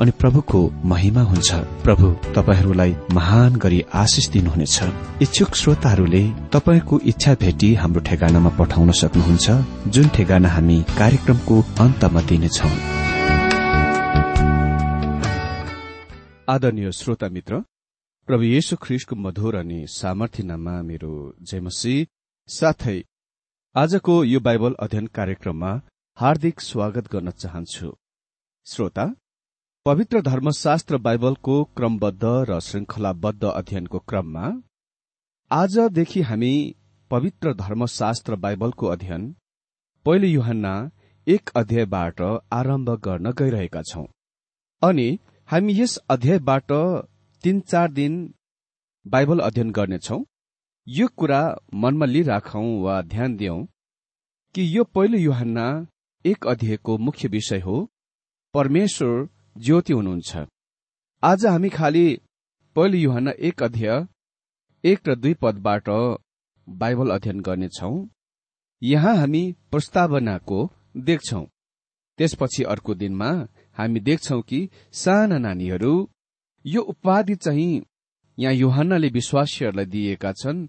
अनि प्रभुको महिमा हुन्छ। प्रभु तपाईँहरूलाई महान गरी आशिष दिनुहुनेछ। इच्छुक श्रोताहरूले तपाईँको इच्छा भेटी हाम्रो ठेगानामा पठाउन सक्नुहुन्छ जुन ठेगाना हामी कार्यक्रमको अन्तमा दिनेछौं। आदरणीय श्रोता मित्र प्रभु येशु ख्रिस्टको मधुर अनि सामर्थ्य नाममा मेरो जयमसी साथै आजको यो बाइबल अध्ययन कार्यक्रममा हार्दिक स्वागत गर्न चाहन्छु। श्रोता पवित्र धर्मशास्त्र बाइबलको क्रमबद्ध र श्रृंखलाबद्ध अध्ययनको क्रममा आजदेखि हामी पवित्र धर्मशास्त्र बाइबलको अध्ययन पहिलो युहन्ना एक अध्यायबाट आरम्भ गर्न गइरहेका छौं। अनि हामी यस अध्यायबाट तीन चार दिन बाइबल अध्ययन गर्नेछौ। यो कुरा मनमा लिइराखौं वा ध्यान दियौं कि यो पहिलो युहन्ना एक अध्यायको मुख्य विषय हो। परमेश्वर ज्योति हुनुहुन्छ। आज हामी खालि पहिलो युहन्ना एक अध्याय एक र दुई पदबाट बाइबल अध्ययन गर्नेछौ। यहाँ हामी प्रस्तावनाको देख्छौ। त्यसपछि अर्को दिनमा हामी देख्छौ कि साना नानीहरू यो उपाधि चाहिँ यहाँ युहानले विश्वासीहरूलाई दिएका छन्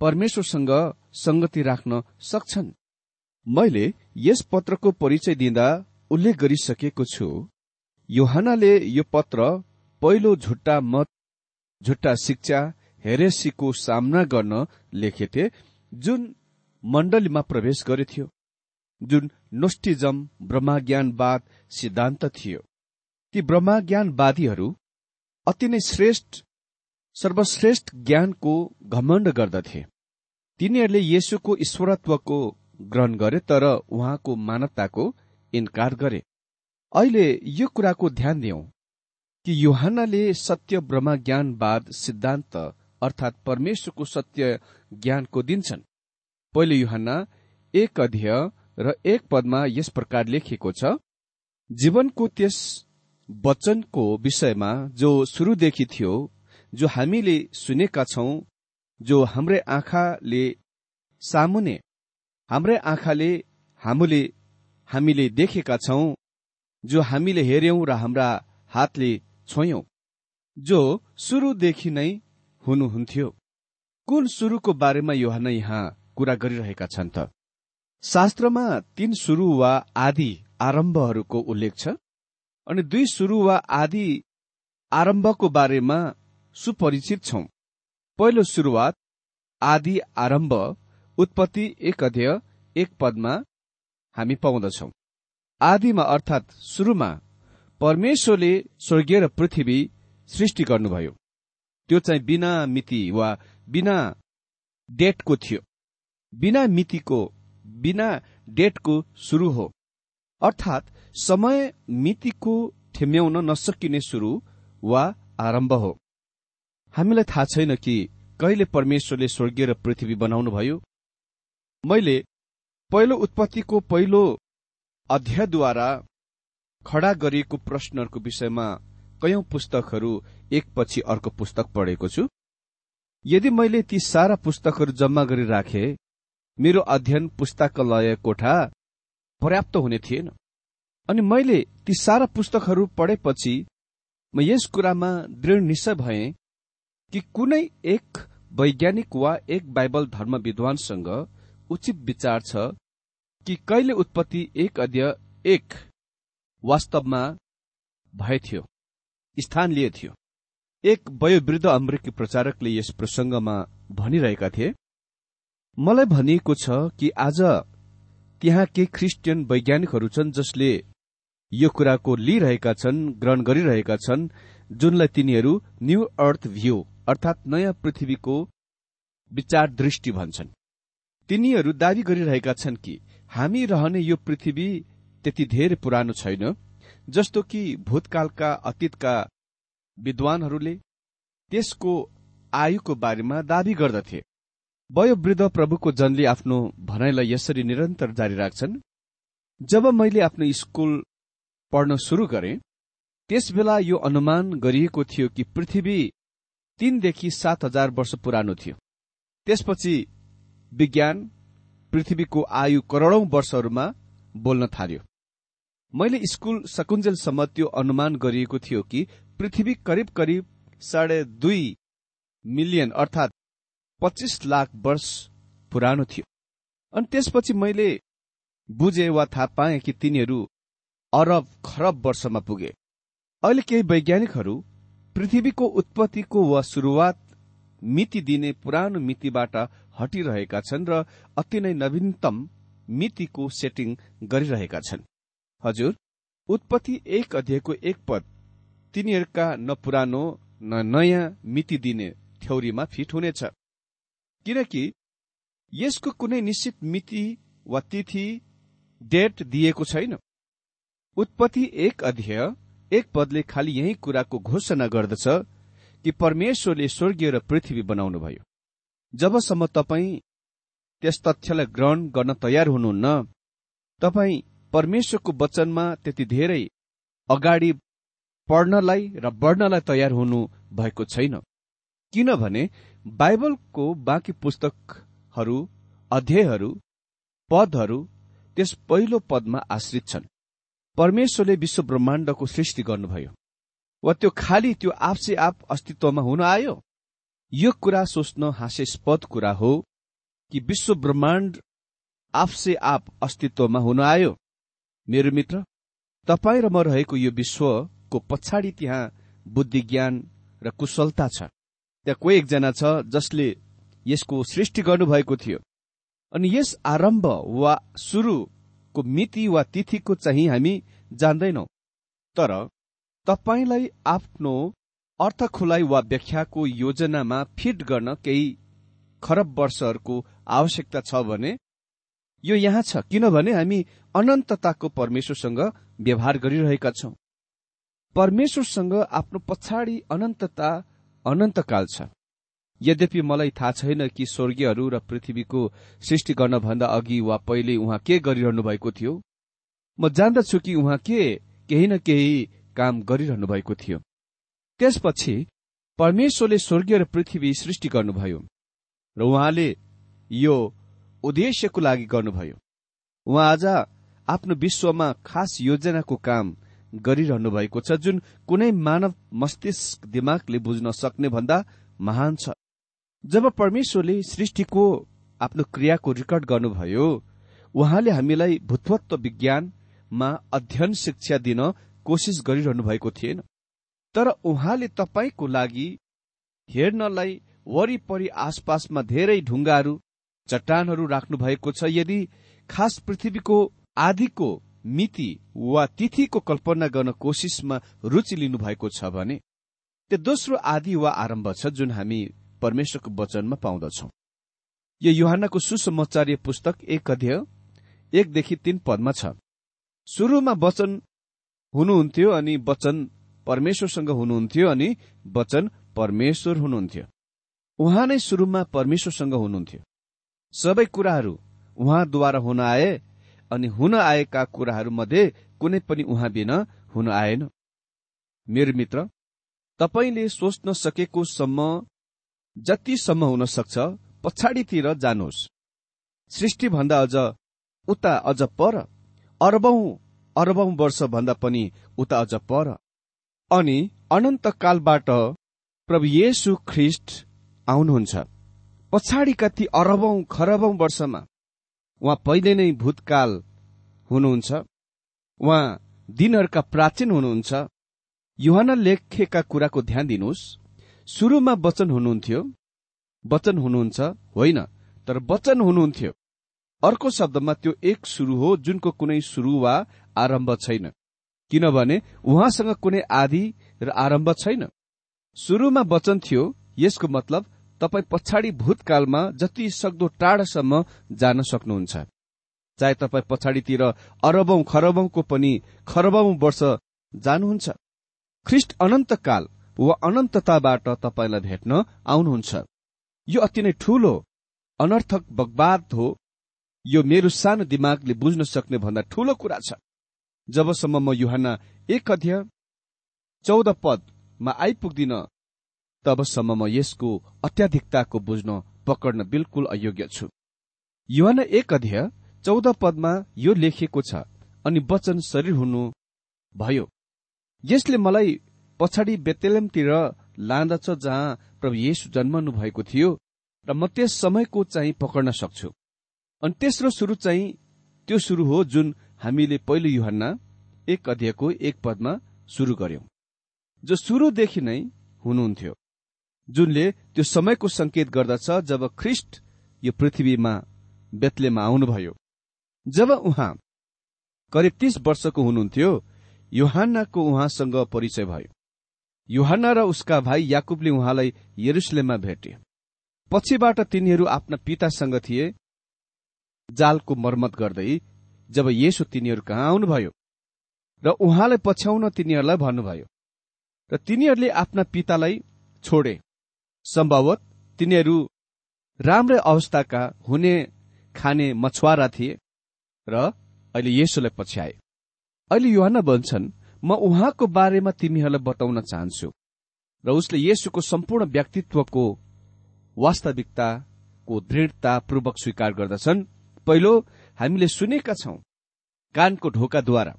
परमेश्वरसँग संगति राख्न सक्छन्। मैले यस पत्रको परिचय दिँदा उल्लेख गरिसकेको छु। योहानाले यो पत्र पहिलो झुट्टा मत झुट्टा शिक्षा हेरेसीको सामना गर्न लेखेथे जुन मण्डलीमा प्रवेश गरेथ्यो जुन नोस्टिजम ब्रह्मज्ञानवाद सिद्धान्त थियो। ती ब्रह्मज्ञानवादीहरू अति नै श्रेष्ठ सर्वश्रेष्ठ ज्ञानको घमण्ड गर्दथे। तिनीहरूले येशुको ईश्वरत्वको ग्रहण गरे तर उहाँको मानवताको इन्कार गरे। अहिले यो कुराको ध्यान दियौं कि युहानले सत्य ब्रह्मज्ञानवाद सिद्धान्त अर्थात् परमेश्वरको सत्य ज्ञानको दिन्छन् पहिलो युहान एक अध्यय र एक पदमा यस प्रकार लेखिएको छ जीवनको त्यस वचनको विषयमा जो सुरुदेखि थियो जो हामीले सुनेका छौं जो हाम्रै आँखाले सामुने हाम्रै आँखाले हामीले हामीले देखेका छौं जो हामीले हेर्यौं र हाम्रा हातले छोयौं जो सुरुदेखि नै हुनुहुन्थ्यो। कुन सुरुको बारेमा योहान यहाँ कुरा गरिरहेका छन् त? शास्त्रमा तीन सुरु वा आदि आरम्भहरूको उल्लेख छ अनि दुई सुरु वा आदि आरम्भको बारेमा सुपरिचित छौं। पहिलो सुरुवात आदि आरम्भ उत्पत्ति एक अध्यय एक पदमा हामी पाउँदछौ। आदिमा अर्थात् सुरुमा परमेश्वरले स्वर्गीय र पृथ्वी सृष्टि गर्नुभयो। त्यो चाहिँ बिना मिति वा बिना डेटको थियो। बिना मितिको बिना डेटको सुरु हो। अर्थात् समय मितिको ठेम्याउन नसकिने सुरु वा आरम्भ हो। हामीलाई थाहा छैन कि कहिले परमेश्वरले स्वर्गीय र पृथ्वी बनाउनुभयो। मैले पहिलो उत्पत्तिको पहिलो अध्यायद्वारा खडा गरिएको प्रश्नहरूको विषयमा कयौं पुस्तकहरू एकपछि अर्को पुस्तक पढेको छु। यदि मैले ती सारा पुस्तकहरू जम्मा गरी राखे मेरो अध्ययन पुस्तकालय कोठा पर्याप्त हुने थिएन। अनि मैले ती सारा पुस्तकहरू पढेपछि म यस कुरामा दृढ निश्चय भए कि कुनै एक वैज्ञानिक वा एक बाइबल धर्म विद्वानसँग उचित विचार छ कि कहिले उत्पत्ति एक अध्यय एक वास्तवमा भएथ्यो स्थान लिएथ्यो एक वयोवृद्ध अमेरिकी प्रचारकले यस प्रसंगमा भनिरहेका थिए मलाई भनिएको छ कि आज त्यहाँ केही क्रिस्चियन वैज्ञानिकहरू छन् जसले यो कुराको लिइरहेका छन् ग्रहण गरिरहेका छन् जुनलाई तिनीहरू न्यू अर्थ भ्यू अर्थात् नयाँ पृथ्वीको विचार दृष्टि भन्छन्। तिनीहरू दावी गरिरहेका छन् कि हामी रहने यो पृथ्वी त्यति धेरै पुरानो छैन जस्तो कि भूतकालका अतीतका विद्वानहरूले त्यसको आयुको बारेमा दावी गर्दथे। वयोवृद्ध प्रभुको जनले आफ्नो भनाइलाई यसरी निरन्तर जारी राख्छन् जब मैले आफ्नो स्कूल पढ्न शुरू गरे त्यसबेला यो अनुमान गरिएको थियो कि पृथ्वी तीनदेखि सात हजार वर्ष पुरानो थियो। त्यसपछि विज्ञान पृथ्वीको आयु करोड़ौं वर्षहरूमा बोल्न थाल्यो। मैले स्कूल सकुञ्जेलसम्म त्यो अनुमान गरिएको थियो कि पृथ्वी करिब करिब साढे दुई मिलियन अर्थात पच्चिस लाख वर्ष पुरानो थियो। अनि त्यसपछि मैले बुझे वा थाहा पाएँ कि तिनीहरू अरब खरब वर्षमा पुगे। अहिले केही वैज्ञानिकहरू पृथ्वीको उत्पत्तिको वा सुरुवात मिति दिने पुरानो मितिबाट हटिरहेका छन् र अति नै नवीनतम मितिको सेटिङ गरिरहेका छन्। हजुर उत्पत्ति एक अध्यायको एक पद तिनीहरूका न पुरानो न नयाँ मिति दिने थ्योरीमा फिट हुनेछ। किनकि यसको कुनै निश्चित मिति वा तिथि डेट दिएको छैन। उत्पत्ति एक अध्यय एक पदले खालि यही कुराको घोषणा गर्दछ कि परमेश्वरले स्वर्गीय र पृथ्वी बनाउनुभयो। जबसम्म तपाईँ त्यस तथ्यलाई ग्रहण गर्न तयार हुनुहुन्न तपाईँ परमेश्वरको वचनमा त्यति धेरै अगाडि पढ्नलाई र बढ्नलाई तयार हुनु भएको छैन। किनभने बाइबलको बाँकी पुस्तकहरू अध्यायहरू पदहरू त्यस पहिलो पदमा आश्रित छन्। परमेश्वरले विश्व ब्रह्माण्डको सृष्टि गर्नुभयो। वा त्यो खालि त्यो आफसे आफ अस्तित्वमा हुन आयो? यो कुरा सोच्न हास्यास्पद कुरा हो कि विश्व ब्रह्माण्ड आफसे आफ अस्तित्वमा हुन आयो। मेरो मित्र तपाईँ र म रहेको यो विश्वको पछाडि त्यहाँ बुद्धि ज्ञान र कुशलता छ। त्यहाँ कोही एकजना छ जसले यसको सृष्टि गर्नुभएको थियो। अनि यस आरम्भ वा सुरुको मिति वा तिथिको चाहिँ हामी जान्दैनौ। तर तपाईँलाई आफ्नो अर्थ खुलाइ वा व्याख्याको योजनामा फिट गर्न केही खरब वर्षहरूको आवश्यकता छ भने यो यहाँ छ। किनभने हामी अनन्तताको परमेश्वरसँग व्यवहार गरिरहेका छौं। परमेश्वरसँग आफ्नो पछाडि अनन्तता अनन्तकाल छ। यद्यपि मलाई थाहा छैन कि स्वर्गीयहरू र पृथ्वीको सृष्टि गर्नभन्दा अघि वा पहिले उहाँ के गरिरहनु भएको थियो। म जान्दछु कि उहाँ के केही न केही काम गरिरहनु भएको थियो। त्यसपछि परमेश्वरले स्वर्गीय र पृथ्वी सृष्टि गर्नुभयो र उहाँले यो उद्देश्यको लागि गर्नुभयो। उहाँ आज आफ्नो विश्वमा खास योजनाको काम गरिरहनु भएको छ जुन कुनै मानव मस्तिष्क दिमागले बुझ्न सक्ने भन्दा महान छ। जब परमेश्वरले सृष्टिको आफ्नो क्रियाको रेकर्ड गर्नुभयो उहाँले हामीलाई भूतत्व विज्ञानमा अध्ययन शिक्षा दिन कोसिस गरिरहनु भएको थिएन। तर उहाँले तपाईँको लागि हेर्नलाई वरिपरि आसपासमा धेरै ढुङ्गाहरू चट्टानहरू राख्नु भएको छ। यदि खास पृथ्वीको आदिको मिति वा तिथिको कल्पना गर्न कोसिसमा रुचि लिनु भएको छ भने त्यो दोस्रो आदि वा आरम्भ छ जुन हामी परमेश्वरको वचनमा पाउँदछौ। यो युहानको सुसमाचार्य पुस्तक एक अध्यय एकदेखि तीन पदमा छ। सुरुमा वचन हुनुहुन्थ्यो अनि वचन परमेश्वरसँग हुनुहुन्थ्यो अनि वचन परमेश्वर हुनुहुन्थ्यो। उहाँ नै सुरुमा परमेश्वरसँग हुनुहुन्थ्यो। सबै कुराहरू उहाँद्वारा हुन आए अनि हुन आएका कुराहरू मध्ये कुनै पनि उहाँ बिना हुन आएन। मेरो मित्र तपाईँले सोच्न सकेको सम्म जतिसम्म हुन सक्छ पछाडितिर जानुहोस्। सृष्टिभन्दा अझ उता अझ पर अरबौं अरबौं वर्षभन्दा पनि उता अझ पर। अनि अनन्तकालबाट प्रभु येशु ख्रिस्ट आउनुहुन्छ। पछाडिका ती अरबौं खरबौं वर्षमा उहाँ पहिले नै भूतकाल हुनुहुन्छ। उहाँ दिनहरूका प्राचीन हुनुहुन्छ। युहान लेखेका कुराको ध्यान दिनुहोस्। सुरुमा वचन हुनुहुन्थ्यो। वचन हुनुहुन्छ होइन तर वचन हुनुहुन्थ्यो। अर्को शब्दमा त्यो एक सुरु हो जुनको कुनै सुरु वा आरम्भ छैन। किनभने उहाँसँग कुनै आदि र आरम्भ छैन। सुरुमा वचन थियो यसको मतलब तपाईँ पछाडि भूतकालमा जति सक्दो टाढासम्म जान सक्नुहुन्छ। चाहे तपाईँ पछाडितिर अरबौं खरबौंको पनि खरबौं वर्ष जानुहुन्छ। ख्रिस्ट अनन्तकाल वा अनन्तताबाट तपाईँलाई भेट्न आउनुहुन्छ। यो अति नै ठूलो अनर्थक बगबाद हो। यो मेरो सानो दिमागले बुझ्न सक्ने भन्दा ठूलो कुरा छ। जबसम्म म युहान एक अध्यय चौध पदमा आइपुग्दिन तबसम्म म यसको अत्याधिकताको बुझ्न पकड्न बिल्कुल अयोग्य छु। युहान एक अध्यय चौध पदमा यो लेखिएको छ अनि वचन शरीर हुनु भयो। यसले मलाई पछाडि बेतेलेमतिर लाँदछ जहाँ प्रभु येशु जन्मनु भएको थियो र म त्यस समयको चाहिँ पकड्न सक्छु। अनि तेस्रो सुरु चाहिँ त्यो सुरु हो जुन हामीले पहिलो युहन्ना एक अध्ययको एक पदमा सुरु गर्यौं। जो सुरुदेखि नै हुनुहुन्थ्यो जुनले त्यो समयको संकेत गर्दछ जब ख्रिस्ट यो पृथ्वीमा बेतलेमा आउनुभयो। जब उहाँ करिब तीस वर्षको हुनुहुन्थ्यो युहान्नाको उहाँसँग परिचय भयो। युहान्ना र उसका भाइ याकुबले उहाँलाई यरुसलेममा भेटे। पछिबाट तिनीहरू आफ्ना पितासँग थिए जालको मर्मत गर्दै जब येसु तिनीहरू कहाँ आउनुभयो र उहाँलाई पछ्याउन तिनीहरूलाई भन्नुभयो र तिनीहरूले आफ्ना पितालाई छोडे। सम्भवत तिनीहरू राम्रै अवस्थाका हुने खाने मछुवारा थिए र अहिले येसुलाई पछ्याए। अहिले युहान भन्छन् म उहाँको बारेमा तिमीहरूलाई बताउन चाहन्छु र उसले येसुको सम्पूर्ण व्यक्तित्वको वास्तविकताको दृढतापूर्वक स्वीकार गर्दछन्। पहिलो हामीले सुनेका छौं। कानको ढोकाद्वारा।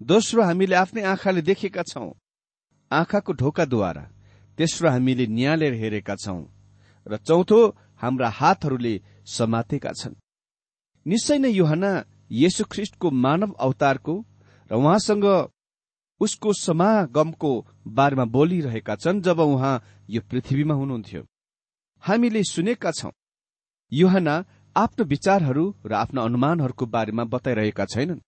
दोस्रो हामीले आफ्नै आँखाले देखेका छौं। आँखाको ढोकाद्वारा तेस्रो हामीले निहालेर हेरेका छौं र चौथो हाम्रा हातहरूले समातेका छन्। निश्चय नै युहना येशु ख्रिष्टको मानव अवतारको र उहाँसँग उसको समागमको बारेमा बोलिरहेका छन् जब उहाँ यो पृथ्वीमा हुनुहुन्थ्यो। हामीले सुनेका छौं। युहना आफ्नो विचारहरू र आफ्ना अनुमानहरूको बारेमा बताइरहेका छैनन्।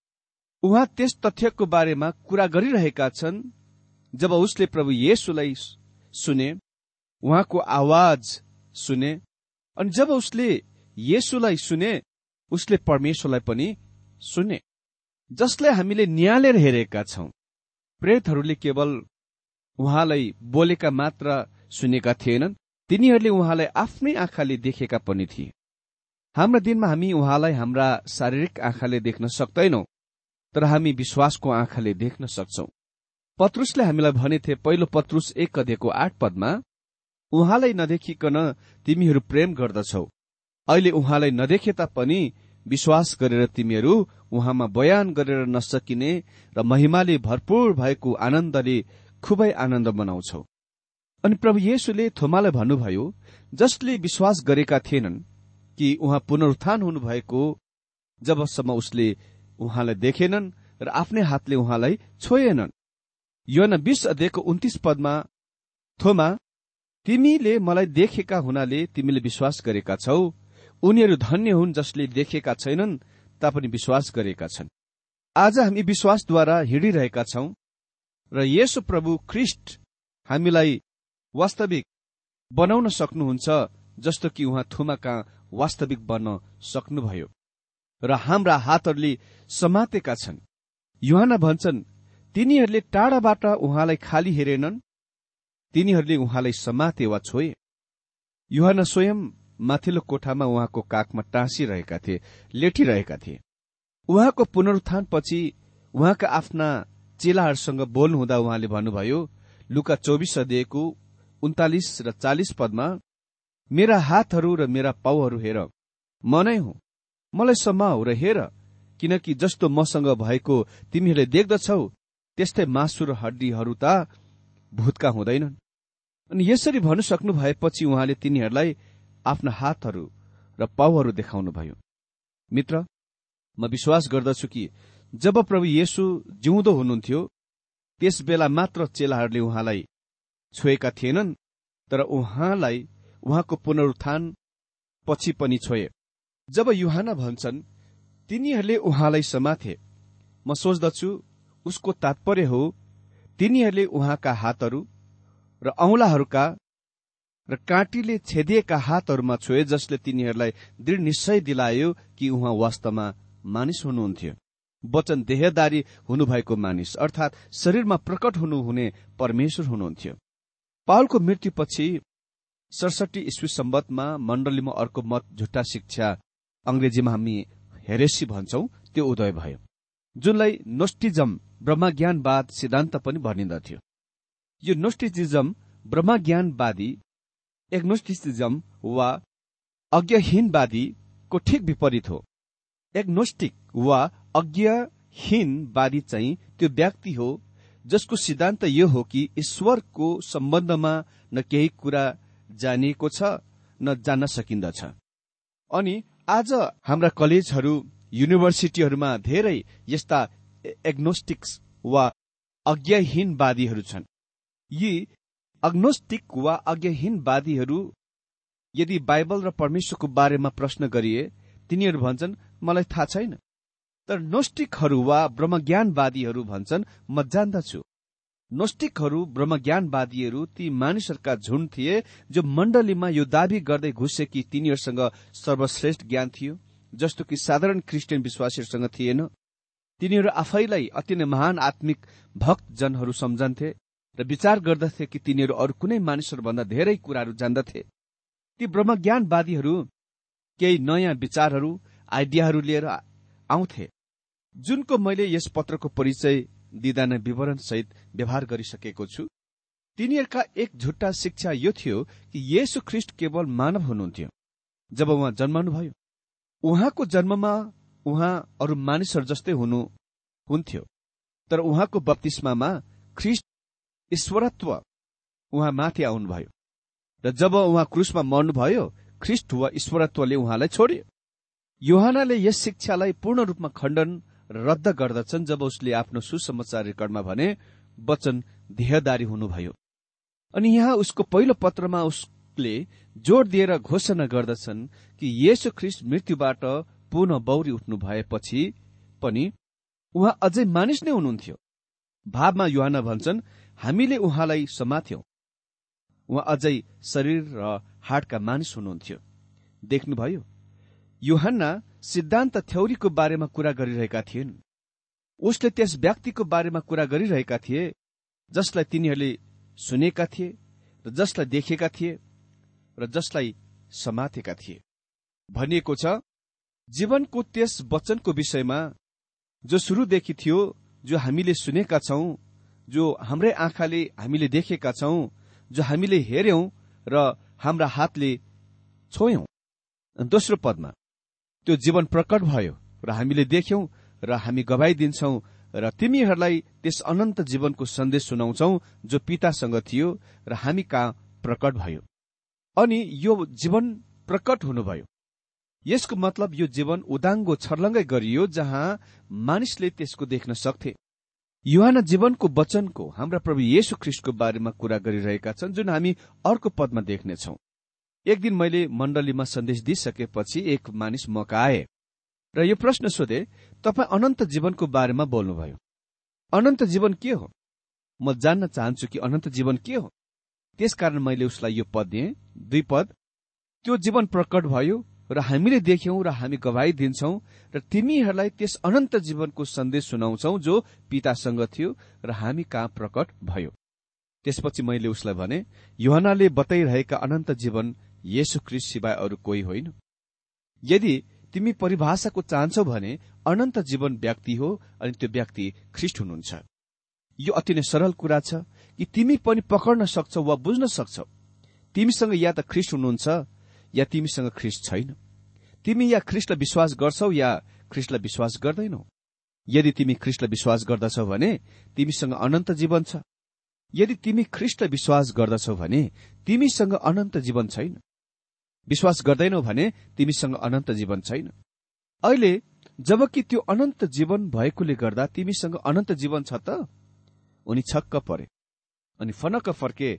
उहाँ त्यस तथ्यको बारेमा कुरा गरिरहेका छन् जब उसले प्रभु येसुलाई सुने उहाँको आवाज सुने अनि जब उसले येसुलाई सुने उसले परमेश्वरलाई पनि सुने जसलाई हामीले निहालेर हेरेका छौं। प्रेतहरूले केवल उहाँलाई बोलेका मात्र सुनेका थिएनन् तिनीहरूले उहाँलाई आफ्नै आँखाले देखेका पनि थिए। हाम्रा दिनमा हामी उहाँलाई हाम्रा शारीरिक आँखाले देख्न सक्दैनौ तर हामी विश्वासको आँखाले देख्न सक्छौ। पत्रुसले हामीलाई भनेथे पहिलो पत्रुस एक कदेको आठ पदमा उहाँलाई नदेखिकन तिमीहरू प्रेम गर्दछौ। अहिले उहाँलाई नदेखे तापनि विश्वास गरेर तिमीहरू उहाँमा बयान गरेर नसकिने र महिमाले भरपूर भएको आनन्दले खुबै आनन्द मनाउँछौ। अनि प्रभु येशुले थोमालाई भन्नुभयो जसले विश्वास गरेका थिएनन् कि उहाँ पुनरुत्थान हुनुभएको जबसम्म उसले उहाँलाई देखेनन् र आफ्नै हातले उहाँलाई छोएनन्। योना बीस अध्ययको उन्तिस पदमा थोमा तिमीले मलाई देखेका हुनाले तिमीले विश्वास गरेका छौ। उनीहरू धन्य हुन् जसले देखेका छैनन् तापनि विश्वास गरेका छन्। आज हामी विश्वासद्वारा हिँडिरहेका छौं र यसो प्रभु ख्रिष्ट हामीलाई वास्तविक बनाउन सक्नुहुन्छ जस्तो कि उहाँ थुमा कहाँ वास्तविक बन्न सक्नुभयो र हाम्रा हातहरूले समातेका छन्। युहान भन्छन् तिनीहरूले टाढाबाट उहाँलाई खाली हेरेनन्। तिनीहरूले उहाँलाई समाते वा छोए। युहान स्वयं माथिल्लो कोठामा उहाँको काखमा टाँसिरहेका थिए लेटिरहेका थिए। उहाँको पुनरुत्थानपछि उहाँका आफ्ना चेलाहरूसँग बोल्नुहुँदा उहाँले भन्नुभयो लुका चौबिस अध्ययको उन्तालिस र चालिस पदमा मेरा हातहरू र मेरा पाउहरू हेर। म नै हुँ। मलाई समाऊ र हेर किनकि जस्तो मसँग भएको तिमीहरूले देख्दछौ त्यस्तै मासु र हड्डीहरू त भूतका हुँदैनन्। अनि यसरी भन्नु सक्नु भएपछि उहाँले तिनीहरूलाई आफ्ना हातहरू र पाउहरू देखाउनुभयो मित्र म विश्वास गर्दछु कि जब प्रभु येशु जिउँदो हुनुहुन्थ्यो त्यस बेला मात्र चेलाहरूले उहाँलाई छोएका थिएनन् तर उहाँलाई उहाँको पुनरुत्थान पछि पनि छोए। जब युहान भन्छन् तिनीहरूले उहाँलाई समाथे। म सोच्दछु उसको तात्पर्य हो तिनीहरूले उहाँका हातहरू र औंलाहरूका र काँटीले छेदिएका हातहरूमा छोए जसले तिनीहरूलाई दृढ निश्चय दिलायो कि उहाँ वास्तवमा मानिस हुनुहुन्थ्यो। वचन देहदारी हुनुभएको मानिस अर्थात शरीरमा प्रकट हुनुहुने परमेश्वर हुनुहुन्थ्यो। पावलको मृत्युपछि सडसठी इस्वी सम्बतमा मण्डलीमा अर्को मत झुट्टा शिक्षा अंग्रेजीमा हामी हेरेसी भन्छौं त्यो उदय भयो। जुनलाई नोस्टिजम ब्रह्मज्ञानवाद सिद्धान्त पनि भनिन्दथ्यो। यो नोस्टिजिजम ब्रह्मज्ञानवादी एग्नोस्टिसिजम वा अज्ञहीनवादीको ठिक विपरीत हो। एग्नोस्टिक वा अज्ञहीनवादी चाहिँ त्यो व्यक्ति हो जसको सिद्धान्त यो हो कि ईश्वरको सम्बन्धमा न केही कुरा जानिएको छ न जान्न सकिन्दछ। अनि आज हाम्रा कलेजहरू युनिभर्सिटीहरूमा धेरै यस्ता एग्नोस्टिक्स वा अज्ञहीनवादीहरू छन्। यी अग्नोस्टिक वा अज्ञहीनवादीहरू यदि बाइबल र परमेश्वरको बारेमा प्रश्न गरिए तिनीहरू भन्छन् मलाई थाहा छैन। तर नोस्टिकहरू वा ब्रह्मज्ञानवादीहरू भन्छन् म जान्दछु। नोस्टिकहरू ब्रह्मज्ञानवादीहरू ती मानिसहरूका झुन्ड थिए जो मण्डलीमा यो दावी गर्दै घुसे कि तिनीहरूसँग सर्वश्रेष्ठ ज्ञान थियो जस्तो कि साधारण क्रिस्चियन विश्वासीहरूसँग थिएन। तिनीहरू आफैलाई अति नै महान आत्मिक भक्त जनहरू सम्झन्थे र विचार गर्दथे कि तिनीहरू अरू कुनै मानिसहरूभन्दा धेरै कुराहरू जान्दथे। ती ब्रह्मज्ञानवादीहरू केही नयाँ विचारहरू आइडियाहरू लिएर आउँथे। जुनको मैले यस पत्रको परिचय दिँदा नै विवरण सहित व्यवहार गरिसकेको छु। तिनीहरूका एक झुट्टा शिक्षा यो थियो कि येशु ख्रिष्ट केवल मानव हुनुहुन्थ्यो। जब उहाँ जन्मनुभयो उहाँको जन्ममा उहाँ अरू मानिसहरू जस्तै हुनु हुन्थ्यो। तर उहाँको बत्तिस्मामा ख्रिस्ट ईश्वरत्व उहाँ माथि आउनुभयो। र जब उहाँ क्रुसमा मर्नुभयो ख्रिस्ट वा ईश्वरत्वले उहाँलाई छोड्यो। योहानाले यस शिक्षालाई पूर्ण रूपमा खण्डन रद्द गर्दछन् जब उसले आफ्नो सुसमाचार रेकर्डमा भने वचन देहदारी हुनुभयो। अनि यहाँ उसको पहिलो पत्रमा उसले जोड़ दिएर घोषणा गर्दछन् कि येशु ख्रिस्ट मृत्युबाट पुनः बौरी उठ्नु भएपछि पनि उहाँ अझै मानिस नै हुनुहुन्थ्यो। भावमा युहान भन्छन् हामीले उहाँलाई समाथ्यौं। उहाँ अझै शरीर र हाडका मानिस हुनुहुन्थ्यो। देख्नुभयो? युहन्ना सिद्धान्त थ्यौरीको बारेमा कुरा गरिरहेका थिएन उसले त्यस व्यक्तिको बारेमा कुरा गरिरहेका थिए जसलाई तिनीहरूले सुनेका थिए र जसलाई देखेका थिए र जसलाई समातेका थिए। भनिएको छ जीवनको त्यस वचनको विषयमा जो सुरुदेखि थियो जो हामीले सुनेका छौं जो हाम्रै आँखाले हामीले देखेका छौं जो हामीले हेर्यौं र हाम्रा हातले छोयौं। दोस्रो पदमा त्यो जीवन प्रकट भयो र हामीले देख्यौं र हामी गवाई दिन्छौ र तिमीहरूलाई त्यस अनन्त जीवनको सन्देश सुनाउँछौ जो पितासँग थियो र हामी कहाँ प्रकट भयो। अनि यो जीवन प्रकट हुनुभयो। यसको मतलब यो जीवन उदाङ्गो छर्लङ्गै गरियो जहाँ मानिसले त्यसको देख्न सक्थे। युहान जीवनको वचनको हाम्रा प्रभु येशु ख्रिस्टको बारेमा कुरा गरिरहेका छन् जुन हामी अर्को पदमा देख्नेछौ। एक दिन मैले मण्डलीमा सन्देश दिइसकेपछि एक मानिस मका आए र यो प्रश्न सोधे तपाईँ अनन्त जीवनको बारेमा बोल्नुभयो। अनन्त जीवन के हो? म जान्न चाहन्छु कि अनन्त जीवन के हो? त्यसकारण मैले उसलाई यो पद दिएँ दुई पद त्यो जीवन प्रकट भयो र हामीले देख्यौं र हामी गवाई दिन्छौ र तिमीहरूलाई त्यस अनन्त जीवनको सन्देश सुनाउँछौ जो पितासँग थियो र हामी कहाँ प्रकट भयो त्यसपछि मैले उसलाई भने युहनाले बताइरहेका अनन्त जीवन येशु ख्रिस्ट सिवाय अरू कोही होइन? यदि तिमी परिभाषाको चाहन्छौ भने अनन्त जीवन व्यक्ति हो अनि त्यो व्यक्ति ख्रिस्ट हुनुहुन्छ। यो अति नै सरल कुरा छ कि तिमी पनि पकड्न सक्छौ वा बुझ्न सक्छौ। तिमीसँग या त ख्रिस्ट हुनुहुन्छ या तिमीसँग ख्रिस्ट छैन। तिमी या ख्रिस्टलाई विश्वास गर्छौ या ख्रिस्टलाई विश्वास गर्दैनौ। यदि तिमी ख्रिस्टलाई विश्वास गर्दछौ भने तिमीसँग अनन्त जीवन छ। यदि तिमी ख्रिस्टलाई विश्वास गर्दछौ भने तिमीसँग अनन्त जीवन छैन। विश्वास गर्दैनौ भने तिमीसँग अनन्त जीवन छैन। अहिले जबकि त्यो अनन्त जीवन भएकोले गर्दा तिमीसँग अनन्त जीवन छ त? उनी छक्क परे अनि फनक्क फर्के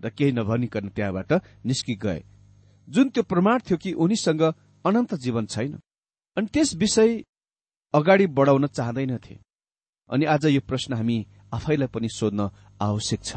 र केही नभनिकन त्यहाँबाट निस्कि गए। जुन त्यो प्रमाण थियो कि उनीसँग अनन्त जीवन छैन। अनि त्यस विषय अगाडि बढाउन चाहँदैनथे। अनि आज यो प्रश्न हामी आफैलाई पनि सोध्न आवश्यक छ।